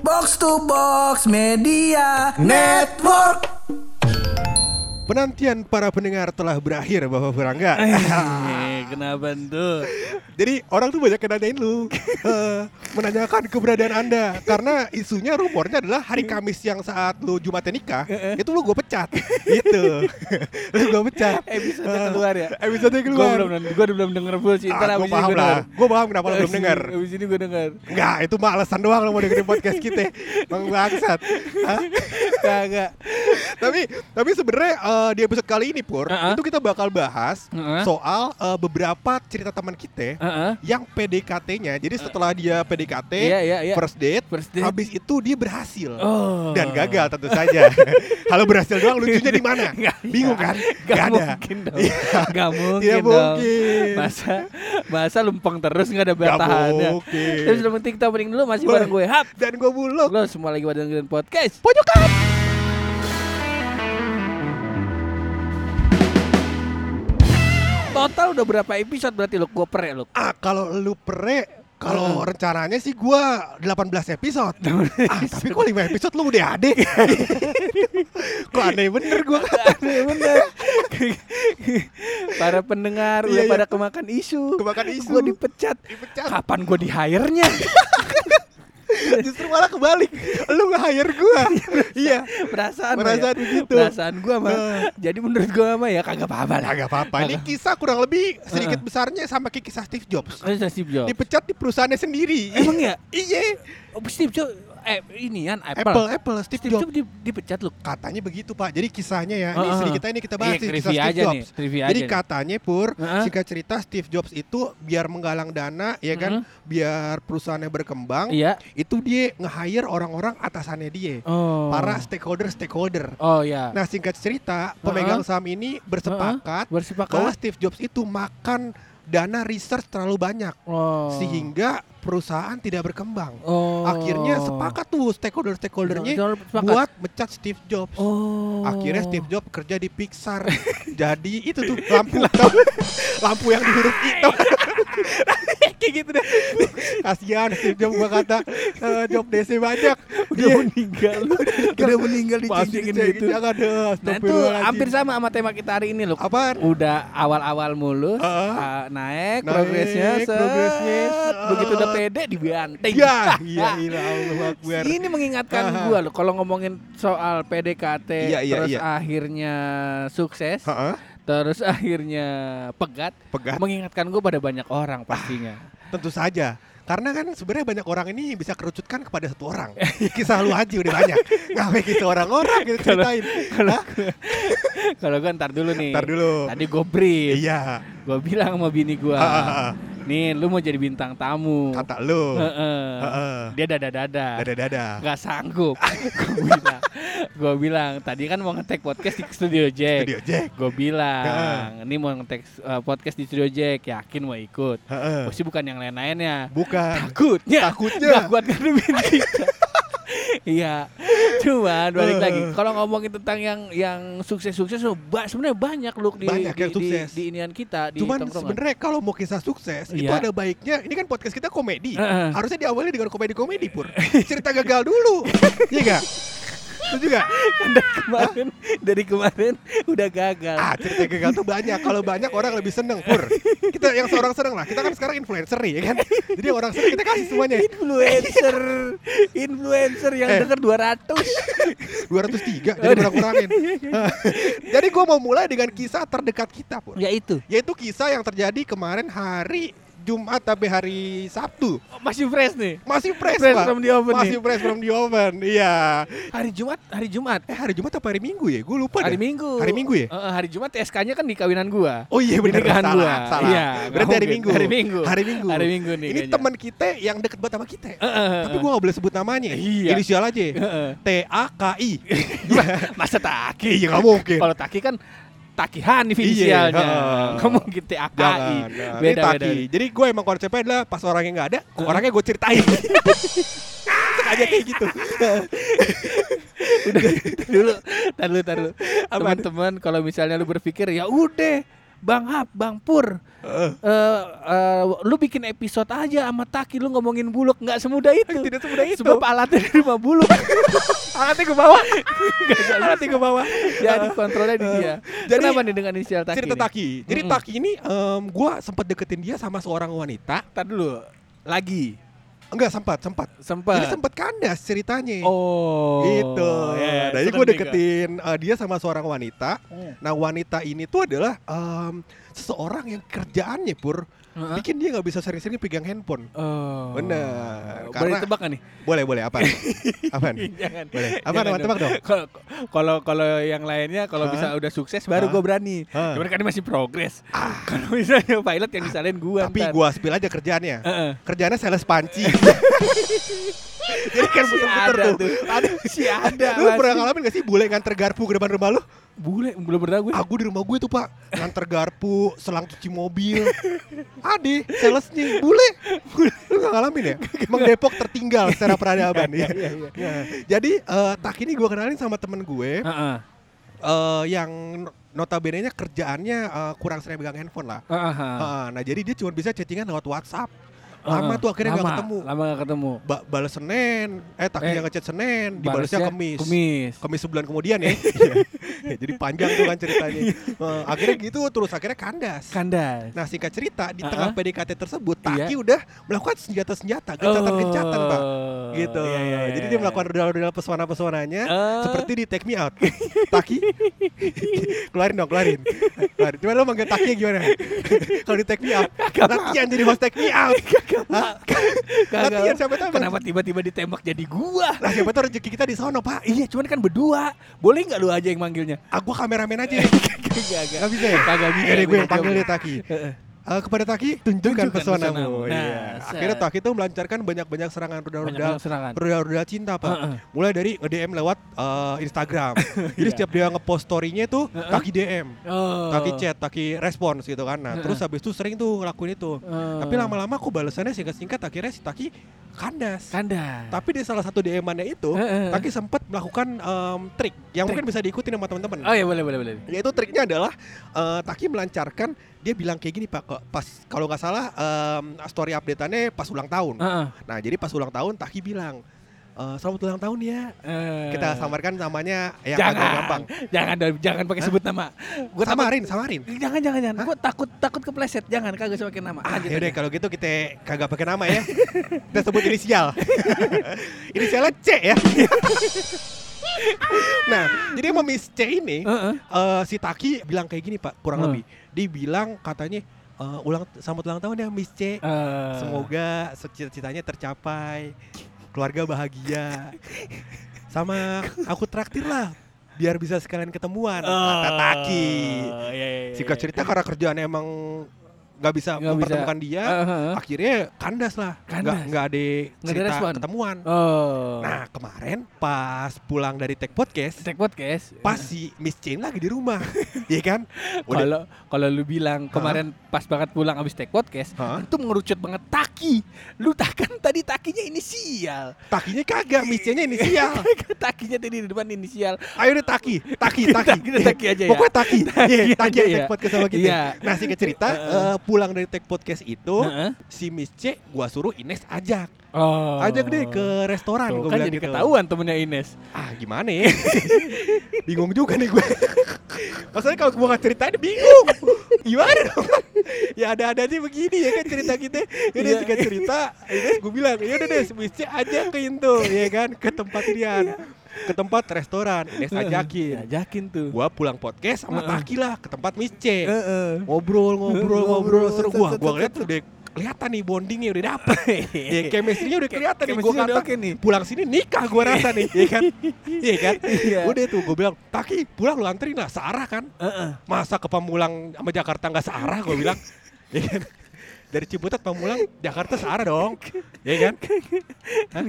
Box to Box Media Network. Penantian para pendengar telah berakhir Bapak Furangga. Kenapa tuh? Jadi orang tuh banyak yang nanyain lu eh, Menanyakan keberadaan anda Karena isunya rumornya adalah hari Kamis yang saat lu Jumatnya nikah Itu lu gue pecat Gitu Lu gue pecat Episode Eh, keluar ya? Episode Gue keluar belum, gue belum denger full sih. Ah, Gue paham gue lah denger. Gue paham kenapa lu belum dengar Abis ini gue denger. Enggak, itu mah alasan doang lu mau dengerin podcast kita Bang bangsat? Kagak. Tapi tapi sebenarnya eh, di episode kali ini Pur Uh-uh. Itu kita bakal bahas Uh-uh. Soal eh, beberapa cerita teman kita Heeh. yang PDKT-nya. Jadi setelah dia PDKT, Iya, iya, iya. first date, First date. habis itu dia berhasil. Oh. Dan gagal tentu saja. Kalau berhasil doang lucunya di mana? Bingung kan? Gak, Nggak ada. mungkin dong. Iya. Gak mungkin Tidak dong. mungkin. Masa masa lempeng terus nggak ada bertahannya. Terus yang penting kita opening dulu masih Boleh. bareng gue Hap. Dan gue buluk. Lo semua lagi pada dengerin podcast. Pojokan. Total udah berapa episode berarti lo gue ya lo? Ah, kalau lu pre kalau Uh-uh. rencananya sih gua 18 episode. ah, tapi kok 5 episode lu udah adek. kok aneh bener gua. Aneh bener Para pendengar Iya, udah iya. pada kemakan isu Kemakan isu. Gue dipecat Dipecat. Kapan gue di hire-nya? Justru malah kebalik. Lu nge-hire gua. iya. Perasaan Perasaan ya? begitu. Perasaan gue mah Uh. Jadi menurut gue mah ya kagak apa-apa lah Agak apa-apa. Ini kisah kurang lebih sedikit besarnya sama kayak kisah Steve Jobs. Ini Steve Jobs Dipecat di perusahaannya sendiri. Emang ya? iya. Oh, Steve Jobs Eh ini kan Apple, Apple, Apple, Steve, Steve Jobs. Jobs di- dipecat lu Katanya begitu Pak. Jadi kisahnya ya, ini Uh-uh. sedikit aja ini kita bahas Iya, kisah Steve aja Jobs. nih, Jadi aja nih. katanya Pur, Uh-uh. singkat cerita Steve Jobs itu biar menggalang dana ya kan, Uh-uh. biar perusahaannya berkembang, Iya itu dia nge-hire orang-orang atasannya dia. Oh Para stakeholder-stakeholder. Oh ya Nah, singkat cerita, pemegang saham ini bersepakat Bersepakat bahwa Steve Jobs itu makan dana research terlalu banyak oh. sehingga perusahaan tidak berkembang. oh. Akhirnya sepakat tuh stakeholder-stakeholdernya buat mecat Steve Jobs. Oh Akhirnya Steve Jobs kerja di Pixar. Jadi itu tuh lampu lampu yang di huruf I tau. Kayak gitu deh. Kasihan Steve Jobs gua kata eh, job DC banyak. Udah Iya. meninggal Udah meninggal diceng-cengin Masih gitu Jangan deh. Nah itu hampir sama sama tema kita hari ini loh Apaan? Udah awal-awal mulus Heeh. ah, Naik, Naik, progresnya set, progresnya, set. Begitu udah pede dibanting Ya, iya iya Allah Akbar. Ini mengingatkan Ah. gua loh Kalau ngomongin soal PDKT Iya, iya, Terus iya. akhirnya sukses Heeh, Terus akhirnya pegat pegat. Mengingatkan gua pada banyak orang pastinya Tentu saja. Karena kan sebenarnya banyak orang ini bisa kerucutkan kepada satu orang. Kisah lu aja udah banyak. Ngapain kita orang-orang kita ceritain. Hah? Kalau gua ntar dulu nih Ntar dulu. Tadi gue brief Iya. Gue bilang sama bini gue. Nih lu mau jadi bintang tamu Kata lu. Dia dada-dada Dada-dada. Gak sanggup Gue bilang Gue bilang Tadi kan mau ngetek podcast di studio Jack Studio Jack. Gue bilang Ini mau ngetek uh, podcast di studio Jack Yakin mau ikut. Pasti bukan yang lain-lainnya Bukan. Takutnya Takutnya. Gak kuat ngadepin kita Iya, cuman balik lagi. Kalau ngomongin tentang yang yang sukses-sukses, oh, ba- sebenarnya banyak loh di Banyak di, yang sukses. di, di inian kita di Cuman sebenarnya kalau mau kisah sukses itu Iya. ada baiknya. Ini kan podcast kita komedi. Heeh. Harusnya diawali dengan komedi-komedi pur. Cerita gagal dulu. Iya gak? Itu juga. dari kemarin dari kemarin udah gagal. Ah, cerita gagal tuh banyak. Kalau banyak orang lebih seneng pur. Kita yang seorang seneng lah. Kita kan sekarang influencer nih, ya kan. Jadi orang seneng kita kasih semuanya. influencer influencer yang Eh. denger 200 203 jadi kurang-kurangin. jadi gua mau mulai dengan kisah terdekat kita pur. ya itu Yaitu kisah yang terjadi kemarin hari Jumat tapi hari Sabtu. masih fresh nih Masih fresh, Fresh Pak. from the oven Masih nih. fresh from the oven. Iya. hari Jumat hari Jumat Eh hari Jumat apa hari Minggu ya? Gue lupa hari dah. Minggu Hari Minggu ya? Eh, hari Jumat SK-nya kan di kawinan gua Oh iya benar nikahan salah, gua. salah. Iya, Berarti hari. Minggu. Hari Minggu. Hari Minggu. Hari Minggu nih Ini teman kita yang deket banget sama kita. Eh, eh, Tapi eh. gue gak boleh sebut namanya. Iya. Inisial aja. Heeh. T A K I. masa taki Iya nggak mungkin. kalau taki kan Taki Hanif Iya, inisialnya kamu gitu AKI Jangan, jangan. Ini beda Taki. beda Jadi gue emang konsepnya adalah pas orangnya nggak ada, orangnya gue ceritain. Sengaja kayak gitu. udah dulu tar dulu tar dulu teman-teman kalau misalnya lu berpikir ya udah Bang Hap, Bang Pur, Heeh. eh eh, lu bikin episode aja sama Taki lu ngomongin buluk nggak semudah itu. Tidak semudah itu. Sebab alatnya di rumah buluk. Alatnya ke bawah. Alatnya ke bawah. Jadi kontrolnya di dia. Jadi, Kenapa nih dengan inisial Taki? Cerita? Taki. Jadi. Taki ini em, gua sempat deketin dia sama seorang wanita. Tar dulu. Lagi. Enggak sempat, sempat. Sempat. Jadi sempat kandas ceritanya. Oh. Gitu. ya, Jadi serem gue juga. deketin uh, dia sama seorang wanita. Hmm. Nah wanita ini tuh adalah em, seseorang yang kerjaannya pur Heeh. bikin dia nggak bisa sering-sering pegang handphone. Oh. Bener. Boleh Karena- tebak nggak nih? boleh boleh apa? Apaan? Jangan. Boleh. Apa Jangan dong. tebak dong? Kalau kalau yang lainnya kalau Hah? bisa udah sukses baru Hah? gue berani. Hah. Cuman kan ini masih progres. Kalau misalnya pilot yang disalahin gue. Tapi gua spill aja kerjaannya. Heeh. Kerjaannya sales panci. Jadi kan Si puter-puter tuh. Ada Si ada. Lu pernah ngalamin gak sih bule nganter garpu ke depan rumah lu? Bule belum pernah gue. Aku di rumah gue tuh pak Nganter garpu, selang cuci mobil Ade, salesnya Bule Lu gak ngalamin ya? Emang Depok tertinggal secara peradaban ya. Ya. Jadi eh, Tak ini gue kenalin sama temen gue Heeh. eh, Yang notabene-nya kerjaannya eh, kurang sering pegang handphone lah Heeh. Ah, Nah jadi dia cuma bisa chattingan lewat WhatsApp Lama tuh akhirnya Lama, gak ketemu Lama gak ketemu. ba Balas Senin Eh Tak Eh, ngechat Senin Dibalasnya Balasnya Kemis Kemis. Kemis sebulan kemudian ya. Iya. Ya, Jadi panjang tuh kan ceritanya. Eh, akhirnya gitu terus akhirnya kandas. Kandas. Nah singkat cerita di Uh-uh. tengah PDKT tersebut Iya. Taki udah melakukan senjata-senjata, gencatan-gencatan pak. Oh, Gitu. iya, iya, Jadi iya. dia melakukan rudal-rudal pesona-pesonanya Eh. seperti di Take Me Out. Taki, keluarin dong, keluarin. keluarin. Coba lo manggil Taki gimana? Kalau di Take Me Out, latihan jadi host Take Me Out. Latihan siapa tahu. Kenapa tiba-tiba ditembak jadi gua? Nah siapa tahu rezeki kita di sono pak. Iya, cuman kan berdua. Boleh nggak lu aja yang manggilnya? Aku kameramen aja. Gak bisa ya? Kagak bisa. Yaudah gue yang Gua panggil coba. dia Taki. Eh, kepada Taki tunjukkan, Tunjukkan pesonamu. pesonamu. Nah, Iya. set. Akhirnya Taki tuh melancarkan banyak-banyak serangan serangan. rudal-rudal cinta pak. Heeh. Mulai dari nge-DM lewat eh, Instagram. Jadi Iya. setiap dia nge-post story-nya tuh Heeh. Taki DM, Oh. Taki chat, Taki respons gitu kan. Nah, Heeh. terus habis itu sering tuh ngelakuin itu. Oh. Tapi lama-lama kok balasannya singkat-singkat akhirnya si Taki kandas. kandas. Tapi di salah satu DM-annya itu, Heeh. Taki sempat melakukan em, trik yang Trik. mungkin bisa diikuti sama teman-teman. Oh iya boleh boleh boleh. Yaitu triknya adalah eh, Taki melancarkan dia bilang kayak gini pak pas kalau nggak salah em, story update-annya pas ulang tahun. Heeh. Nah jadi pas ulang tahun Taki bilang "Eh, selamat ulang tahun ya. Eh. Kita samarkan namanya yang jangan, agak gampang. jangan jangan pakai sebut nama. Gua takut- Samarin, samarin. Jangan jangan jangan. Gua takut takut kepleset. Jangan kagak usah pakai nama. Ah, aja. kalau gitu kita kagak pakai nama ya. kita sebut inisial. Inisialnya C ya. nah, jadi sama Miss C ini Heeh. eh, si Taki bilang kayak gini pak kurang Hmm. lebih dia bilang katanya eh, ulang selamat ulang tahun ya Miss C Eh. semoga cita-citanya tercapai keluarga bahagia sama aku traktir lah biar bisa sekalian ketemuan kata Taki Oh, iya, iya, iya. singkat cerita karena kerjaan emang nggak bisa bisa. mempertemukan dia Eh, eh. akhirnya kandas lah nggak Kandas. nggak ada ada cerita respon. ketemuan Oh. nah kemarin pas pulang dari tech podcast Take podcast. pas si Miss Chain lagi di rumah iya kan Kalau kalau lu bilang kemarin pas banget pulang abis take podcast, Hah? itu mengerucut banget taki. Lu tak kan tadi takinya inisial. takinya kagak Miss Chainnya inisial takinya tadi di depan inisial. ayo deh taki taki taki Taki, udah taki aja ya. pokoknya taki Iya, taki aja yang ya. tech podcast sama kita Iya. nah singkat cerita Heeh. eh, pulang dari tech podcast itu Heeh. si Miss C gua suruh Ines ajak Oh. ajak deh ke restoran Tuh, gua kan bilang jadi gitu. ketahuan temennya Ines. ah gimana ya bingung juga nih gue maksudnya kalau gue nggak ceritain bingung gimana dong ya ada-ada aja begini ya kan cerita kita ya udah Iya. singkat cerita ini gue bilang ya udah deh mesti aja ke itu ya kan ke tempat dia ke tempat restoran Ines ajakin Ajakin tuh. gua pulang podcast sama. Taki lah ke tempat Heeh. ngobrol ngobrol ngobrol seru. gua gua ngeliat set. udah kelihatan nih bondingnya udah dapet. Ya chemistry-nya udah kelihatan nih gua Chemistry-nya kata nih. pulang sini nikah gua rasa nih. Ya kan? Iya kan? Iya. udah tuh gua bilang Taki pulang lu anterin lah searah kan? Masa ke Pamulang sama Jakarta nggak searah? gua bilang. Ya kan? Dari Ciputat Pamulang Jakarta searah dong. Ya kan? Hah?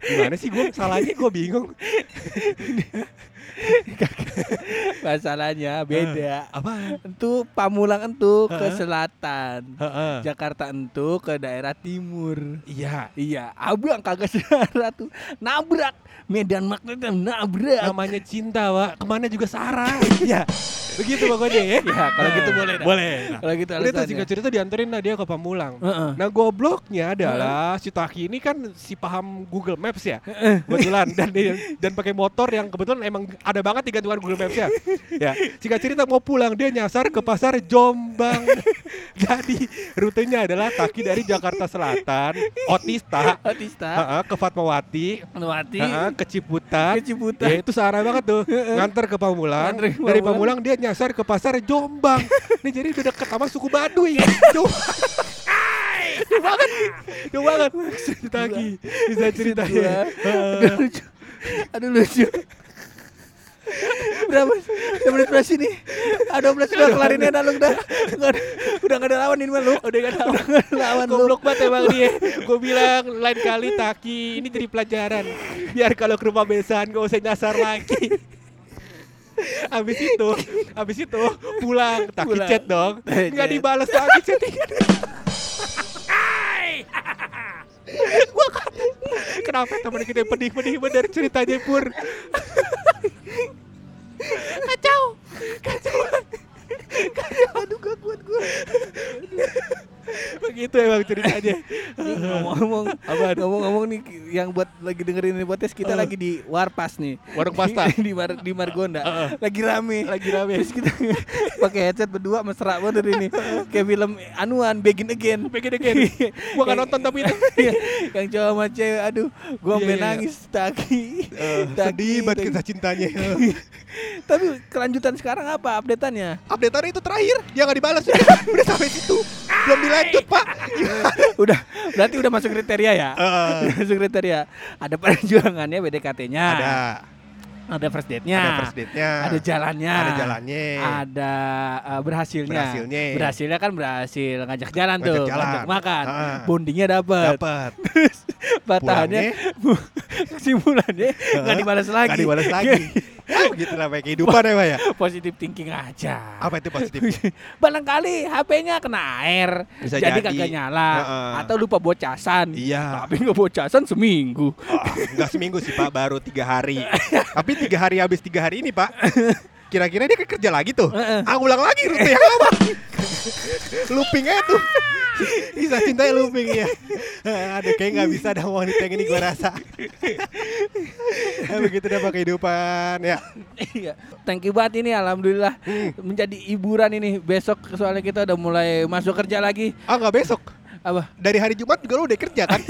Gimana sih gua salahnya gua bingung Masalahnya beda. apa Entu Pamulang entu ke Heeh. selatan. Heeh. Jakarta entu ke daerah timur. iya Iya, abang kagak searah tuh. Nabrak. Medan Magnet nabrak. namanya cinta Wak ke mana juga searah ya Begitu pokoknya ya. Ya, kalau gitu boleh dah. Boleh. Nah, Kalau gitu Udah tuh alasannya. singkat cerita dianterin lah dia ke Pamulang. Heeh. Nah gobloknya adalah si Taki ini kan si paham Google Maps ya kebetulan dan dan pakai motor yang kebetulan emang ada banget di gantungan Google Maps ya. ya singkat cerita mau pulang dia nyasar ke pasar Jombang. Jadi rutenya adalah Taki dari Jakarta Selatan, Otista, Otista, heeh, ke Fatmawati, Mati, heeh, ke Ciputat. ke Ciputat. Ya itu searah banget tuh Nganter ke Pamulang Nganter ke Dari Pamulang. Pamulang dia nyasar ke pasar Jombang Nih jadi udah deket sama suku Baduy Jauh Jauh banget Jauh banget Cerita lagi Bisa ceritanya Dua. Aduh lucu. Aduh lucu. Berapa? Udah menit berapa sini? Ada 12 udah kelarin ya lu udah. Udah gak ada lawan ini mah lu. Udah gak ada lawan. Udah nggak ada lawan lu. Goblok banget emang dia Gue bilang lain kali Taki Ini jadi pelajaran Biar kalau ke rumah besan Gak usah nyasar lagi Abis itu Abis itu Pulang. Pulang. chat dong. Eh, Nggak chat. dibalas lagi chattingan Gua kata Kenapa teman kita pedih-pedih bener ceritanya Pur? Kacau. Kacau. Kacau. Aduh gak kuat gue Begitu emang ceritanya. Ngomong-ngomong ngomong-ngomong nih yang buat lagi dengerin ini podcast kita lagi di Warpas nih. Warung pasta. di Mar di Margonda. Lagi rame. Lagi rame. Terus kita pakai headset berdua mesra banget ini. Kayak film anuan Begin Again. Begin Again. Gua gak nonton tapi itu. Iya, yang cowok sama cewek aduh gua Iya, sampai iya. nangis taki. Sedih banget kisah cintanya. Tapi kelanjutan sekarang apa updateannya? Updatean itu terakhir. Dia gak dibalas. Udah sampai situ Belum dilanjut pak. Udah berarti udah masuk kriteria ya. Udah masuk kriteria. Ada perjuangannya BDKT-nya Ada. Ada first date-nya. Ada first date-nya. Ada jalannya. Ada jalannya. Ada uh, berhasilnya. Berhasilnya. berhasilnya kan berhasil ngajak jalan Ngajak tuh jalan. ngajak makan. Ah. bondingnya dapat Dapat batahannya kesimpulannya nggak dibalas lagi. Gak dibalas lagi Begitu lah kayak kehidupan ya Pak ya? Positif thinking aja. Apa itu positif? barangkali HP-nya kena air Bisa jadi, jadi. kagak nyala. Heeh. atau lupa bocasan Iya. Tapi nggak bocasan seminggu. Ah, Enggak seminggu sih Pak Baru tiga hari. Tapi tiga hari habis tiga hari ini Pak Kira-kira dia kerja lagi tuh. Heeh. Ah ulang lagi rute yang lama. Looping aja tuh Kisah cintanya looping ya Aduh kayak gak bisa dah wanita yang ini gue rasa ya, Begitu dah pakai kehidupan ya Iya. Thank you banget ini alhamdulillah Hmm. menjadi hiburan ini. Besok soalnya kita udah mulai masuk kerja lagi. Ah nggak besok Apa? dari hari Jumat juga lu udah kerja kan?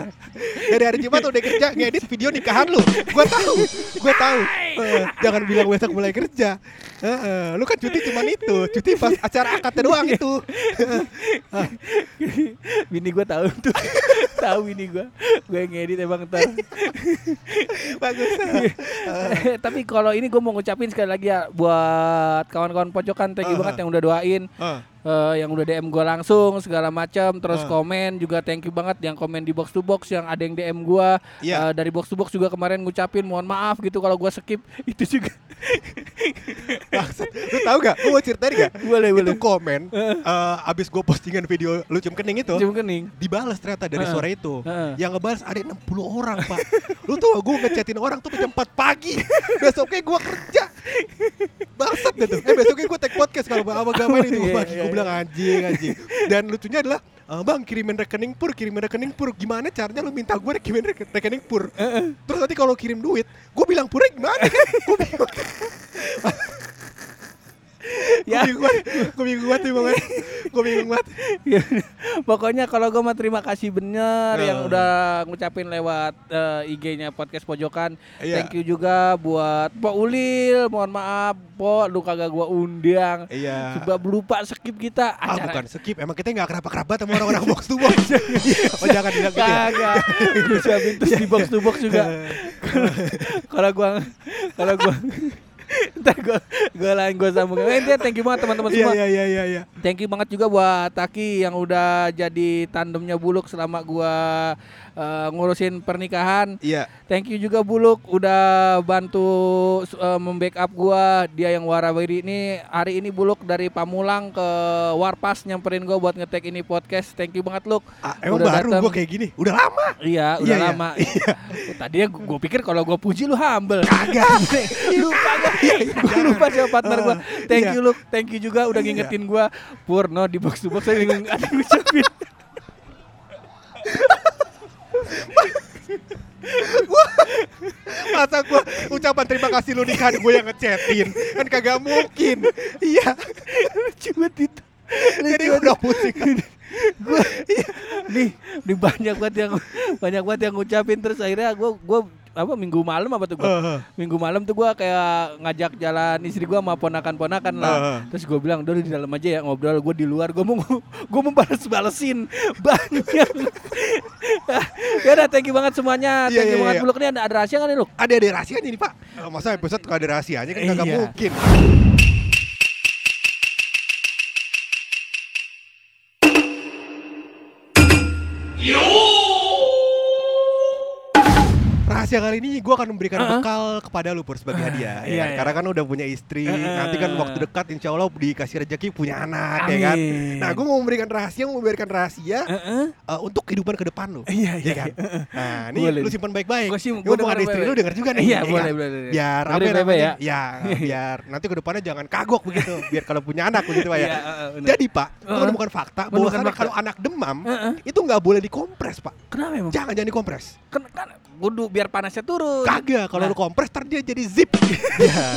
dari hari Jumat udah kerja ngedit video nikahan lu. Gua tahu, gua tahu. Eh, jangan bilang besok mulai kerja. Eh, eh, lu kan cuti cuman itu, cuti pas acara akadnya doang itu. bini gua tahu tuh. Tahu bini gua. Gue ngedit emang ntar. Bagus. Tapi kalau ini gue mau ngucapin sekali lagi ya buat kawan-kawan pojokan thank you Ah, banget ah. yang udah doain. Eh, yang udah DM gue langsung segala macam terus Ah. komen juga thank you banget yang komen di box to box yang ada yang DM gue Iya. dari box to box juga kemarin ngucapin mohon maaf gitu kalau gue skip itu juga. Lu tahu gak? Lu mau ceritain gak? boleh Itu boleh komen eh, abis gue postingan video lu cium kening itu cium kening dibalas ternyata dari Heeh. sore itu. Heeh. Yang ngebalas ada 60 orang, Pak. Lu tuh gue ngechatin orang tuh jam 4 pagi. Besoknya gue kerja. Bangsat tuh. Eh besoknya gue take podcast kalau sama Gaman itu Iya, pagi. iya, Gue bilang anjing, anjing. Dan lucunya adalah "Eh, Bang kirimin rekening pur, kirimin rekening pur. Gimana caranya lu minta gue kirimin reke- rekening pur? Terus nanti kalau kirim duit, gue bilang purnya gimana kan? Gue bingung. Ya. Gue bingung banget. Gue bingung banget emang. Gue bingung banget. Ya, Pokoknya kalau gue mah terima kasih bener Nah. yang udah ngucapin lewat eh, IG-nya podcast pojokan. Iya. Thank you juga buat Po Ulil. Mohon maaf, Po, lu kagak gua undang. Iya. Sebab lupa skip kita Ah acara. bukan skip, emang kita nggak kerabat-kerabat sama orang-orang box to box. oh jangan bilang gitu ya. Siapin terus di box to box juga. Kalau gua kalau gua Ntar gua gua lain gua sambung. Eh, intinya thank you banget teman-teman Iya semua. iya iya iya iya. Thank you banget juga buat Taki yang udah jadi tandemnya Buluk selama gua eh, ngurusin pernikahan. Iya. Thank you juga Buluk udah bantu uh, membackup gua. Dia yang warawiri ini hari ini Buluk dari Pamulang ke Warpas nyamperin gua buat ngetek ini podcast. Thank you banget Luk. Ah, emang Udah baru gua kayak gini. Udah lama. Iya, udah Iya, iya. lama. Tadinya gua, gua pikir kalau gua puji lu humble. Kagak. lu kagak. Gua lupa siapa partner gua. Thank Iya. you Luk, thank you juga udah ngingetin gua. Purno di box to box saya bingung ada yang ngucapin. Masa gua ucapan terima kasih lu nikahan gue yang ngechatin. Kan kagak mungkin. Iya. Cuma itu. Jadi udah pusing. gua nih nih banyak banget yang banyak banget yang ngucapin terus akhirnya gua gua apa minggu malam apa tuh gua Heeh. minggu malam tuh gua kayak ngajak jalan istri gua sama ponakan-ponakan lah Heeh. terus gua bilang udah lu di dalam aja ya ngobrol gua di luar gua mau gua mau balas-balesin banyak ya udah thank you banget semuanya Iya, thank you iya, banget iya. Buluk nih ada, ada rahasia kan nih Luk Ada ada rahasianya nih Pak. Masa episode gak ada rahasianya kan kagak Iya. mungkin. Rahasia kali ini gue akan memberikan Uh-uh. bekal kepada lu Pur sebagai hadiah. ya iya, kan? iya. Karena kan udah punya istri. Uh-uh. Nanti kan waktu dekat insya Allah dikasih rezeki punya anak ya kan. Amin. Nah gue mau memberikan rahasia, mau memberikan rahasia Heeh. eh, untuk kehidupan ke depan lu. Iya, iya, Ya kan? iya. Nah, ini Boleh. lu simpan baik-baik. Ini gua omongan dengar istri lu denger juga nih. Iya, ya boleh, kan? boleh, boleh. Biar apa baik-baik namanya? Ya, biar nanti ke depannya jangan kagok begitu. Biar kalau punya anak begitu Pak ya. Iya. Jadi Pak, Heeh. menemukan fakta fakta. kalau anak demam itu nggak boleh dikompres Pak. kenapa emang Jangan jangan dikompres. kan, kan kudu biar panasnya turun Kagak, kalau Nah. lu kompres ntar dia jadi zip. ya.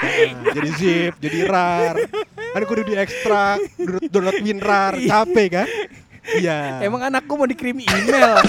Nah, jadi zip, jadi rar. Kan kudu diekstrak, download, download WinRAR, capek kan? Iya. Emang anakku mau dikirim email.